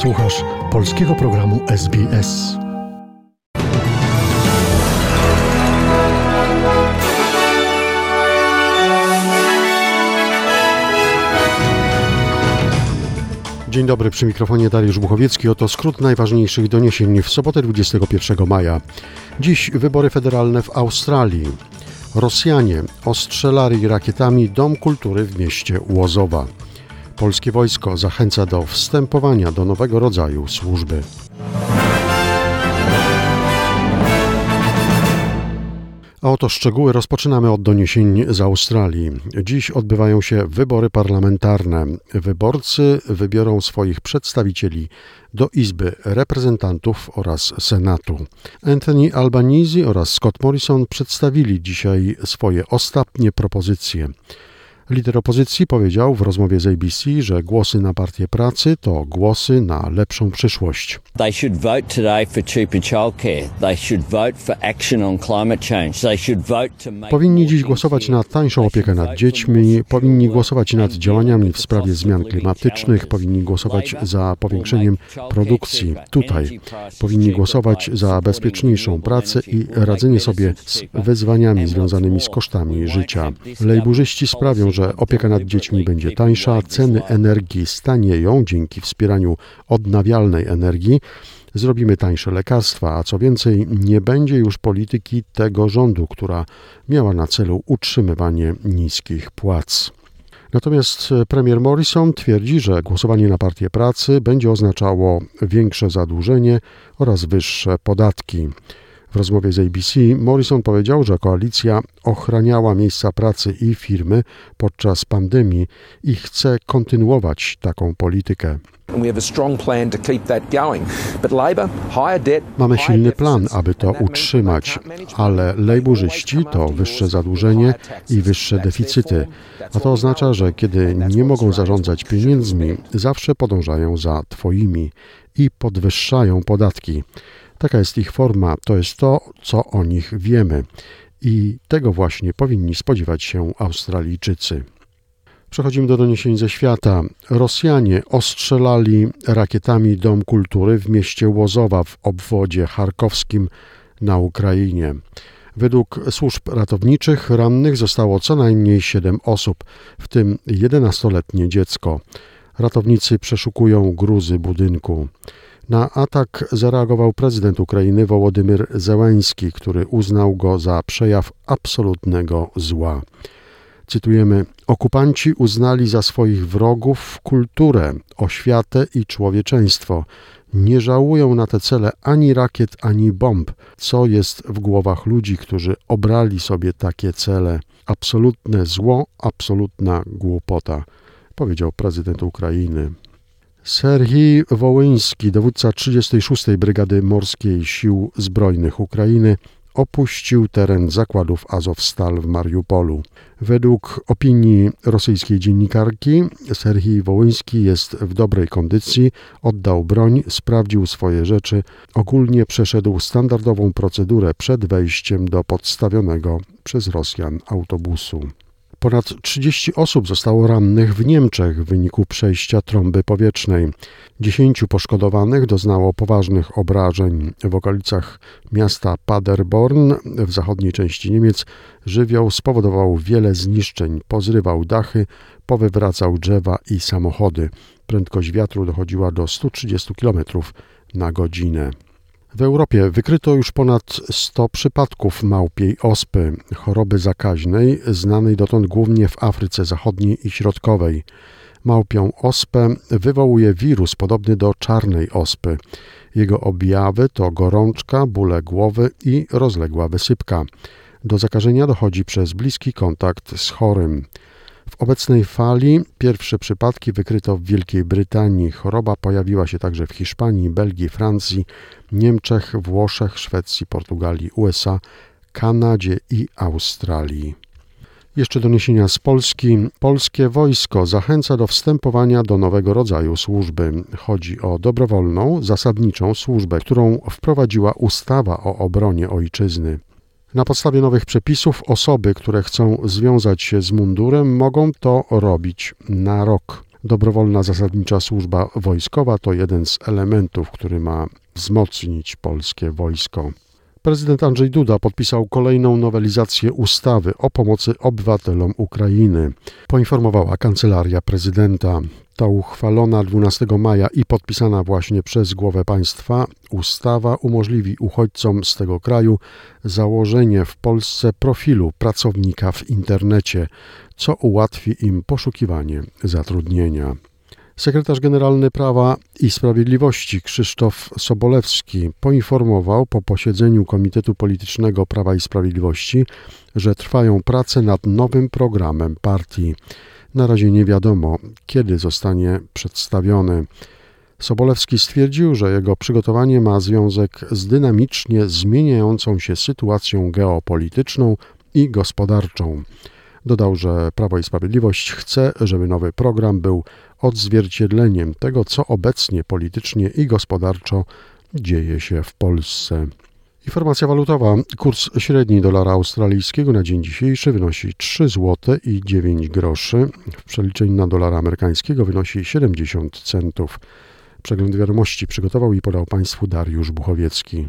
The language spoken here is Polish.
Słuchasz polskiego programu SBS. Dzień dobry, przy mikrofonie Dariusz Buchowiecki. Oto skrót najważniejszych doniesień w sobotę 21 maja. Dziś wybory federalne w Australii. Rosjanie ostrzelali rakietami Dom Kultury w mieście Łozowa. Polskie wojsko zachęca do wstępowania do nowego rodzaju służby. A oto szczegóły rozpoczynamy od doniesień z Australii. Dziś odbywają się wybory parlamentarne. Wyborcy wybiorą swoich przedstawicieli do Izby Reprezentantów oraz Senatu. Anthony Albanese oraz Scott Morrison przedstawili dzisiaj swoje ostatnie propozycje. Lider opozycji powiedział w rozmowie z ABC, że głosy na Partię Pracy to głosy na lepszą przyszłość. They should vote today for cheaper childcare. They should vote for action on climate change. They should vote to make Powinni dziś głosować na tańszą opiekę nad dziećmi, powinni głosować nad działaniami w sprawie zmian klimatycznych, powinni głosować za powiększeniem produkcji tutaj, powinni głosować za bezpieczniejszą pracę i radzenie sobie z wyzwaniami związanymi z kosztami życia. Lejburzyści sprawią, że że opieka nad dziećmi będzie tańsza, ceny energii stanieją dzięki wspieraniu odnawialnej energii, zrobimy tańsze lekarstwa, a co więcej, nie będzie już polityki tego rządu, która miała na celu utrzymywanie niskich płac. Natomiast premier Morrison twierdzi, że głosowanie na Partię Pracy będzie oznaczało większe zadłużenie oraz wyższe podatki. W rozmowie z ABC Morrison powiedział, że koalicja ochraniała miejsca pracy i firmy podczas pandemii i chce kontynuować taką politykę. Mamy silny plan, aby to utrzymać, ale lejburzyści to wyższe zadłużenie i wyższe deficyty, a to oznacza, że kiedy nie mogą zarządzać pieniędzmi, zawsze podążają za Twoimi i podwyższają podatki. Taka jest ich forma, to jest to, co o nich wiemy. I tego właśnie powinni spodziewać się Australijczycy. Przechodzimy do doniesień ze świata. Rosjanie ostrzelali rakietami Dom Kultury w mieście Łozowa w obwodzie charkowskim na Ukrainie. Według służb ratowniczych rannych zostało co najmniej 7 osób, w tym 11-letnie dziecko. Ratownicy przeszukują gruzy budynku. Na atak zareagował prezydent Ukrainy Wołodymyr Zełański, który uznał go za przejaw absolutnego zła. Cytujemy: Okupanci uznali za swoich wrogów kulturę, oświatę i człowieczeństwo. Nie żałują na te cele ani rakiet, ani bomb, co jest w głowach ludzi, którzy obrali sobie takie cele. Absolutne zło, absolutna głupota, powiedział prezydent Ukrainy. Serhii Wołyński, dowódca 36. Brygady Morskiej Sił Zbrojnych Ukrainy, opuścił teren zakładów Azowstal w Mariupolu. Według opinii rosyjskiej dziennikarki Serhii Wołyński jest w dobrej kondycji, oddał broń, sprawdził swoje rzeczy, ogólnie przeszedł standardową procedurę przed wejściem do podstawionego przez Rosjan autobusu. Ponad 30 osób zostało rannych w Niemczech w wyniku przejścia trąby powietrznej. Dziesięciu poszkodowanych doznało poważnych obrażeń. W okolicach miasta Paderborn w zachodniej części Niemiec żywioł spowodował wiele zniszczeń, pozrywał dachy, powywracał drzewa i samochody. Prędkość wiatru dochodziła do 130 km na godzinę. W Europie wykryto już ponad 100 przypadków małpiej ospy, choroby zakaźnej, znanej dotąd głównie w Afryce Zachodniej i Środkowej. Małpią ospę wywołuje wirus podobny do czarnej ospy. Jego objawy to gorączka, bóle głowy i rozległa wysypka. Do zakażenia dochodzi przez bliski kontakt z chorym. W obecnej fali pierwsze przypadki wykryto w Wielkiej Brytanii. Choroba pojawiła się także w Hiszpanii, Belgii, Francji, Niemczech, Włoszech, Szwecji, Portugalii, USA, Kanadzie i Australii. Jeszcze doniesienia z Polski. Polskie wojsko zachęca do wstępowania do nowego rodzaju służby. Chodzi o dobrowolną, zasadniczą służbę, którą wprowadziła ustawa o obronie ojczyzny. Na podstawie nowych przepisów osoby, które chcą związać się z mundurem, mogą to robić na rok. Dobrowolna zasadnicza służba wojskowa to jeden z elementów, który ma wzmocnić polskie wojsko. Prezydent Andrzej Duda podpisał kolejną nowelizację ustawy o pomocy obywatelom Ukrainy. Poinformowała kancelaria prezydenta. Ta uchwalona 12 maja i podpisana właśnie przez głowę państwa ustawa umożliwi uchodźcom z tego kraju założenie w Polsce profilu pracownika w internecie, co ułatwi im poszukiwanie zatrudnienia. Sekretarz Generalny Prawa i Sprawiedliwości Krzysztof Sobolewski poinformował po posiedzeniu Komitetu Politycznego Prawa i Sprawiedliwości, że trwają prace nad nowym programem partii. Na razie nie wiadomo, kiedy zostanie przedstawiony. Sobolewski stwierdził, że jego przygotowanie ma związek z dynamicznie zmieniającą się sytuacją geopolityczną i gospodarczą. Dodał, że Prawo i Sprawiedliwość chce, żeby nowy program był odzwierciedleniem tego, co obecnie politycznie i gospodarczo dzieje się w Polsce. Informacja walutowa. Kurs średni dolara australijskiego na dzień dzisiejszy wynosi 3 zł i 9 groszy. W przeliczeniu na dolara amerykańskiego wynosi 70 centów. Przegląd wiadomości przygotował i podał Państwu Dariusz Buchowiecki.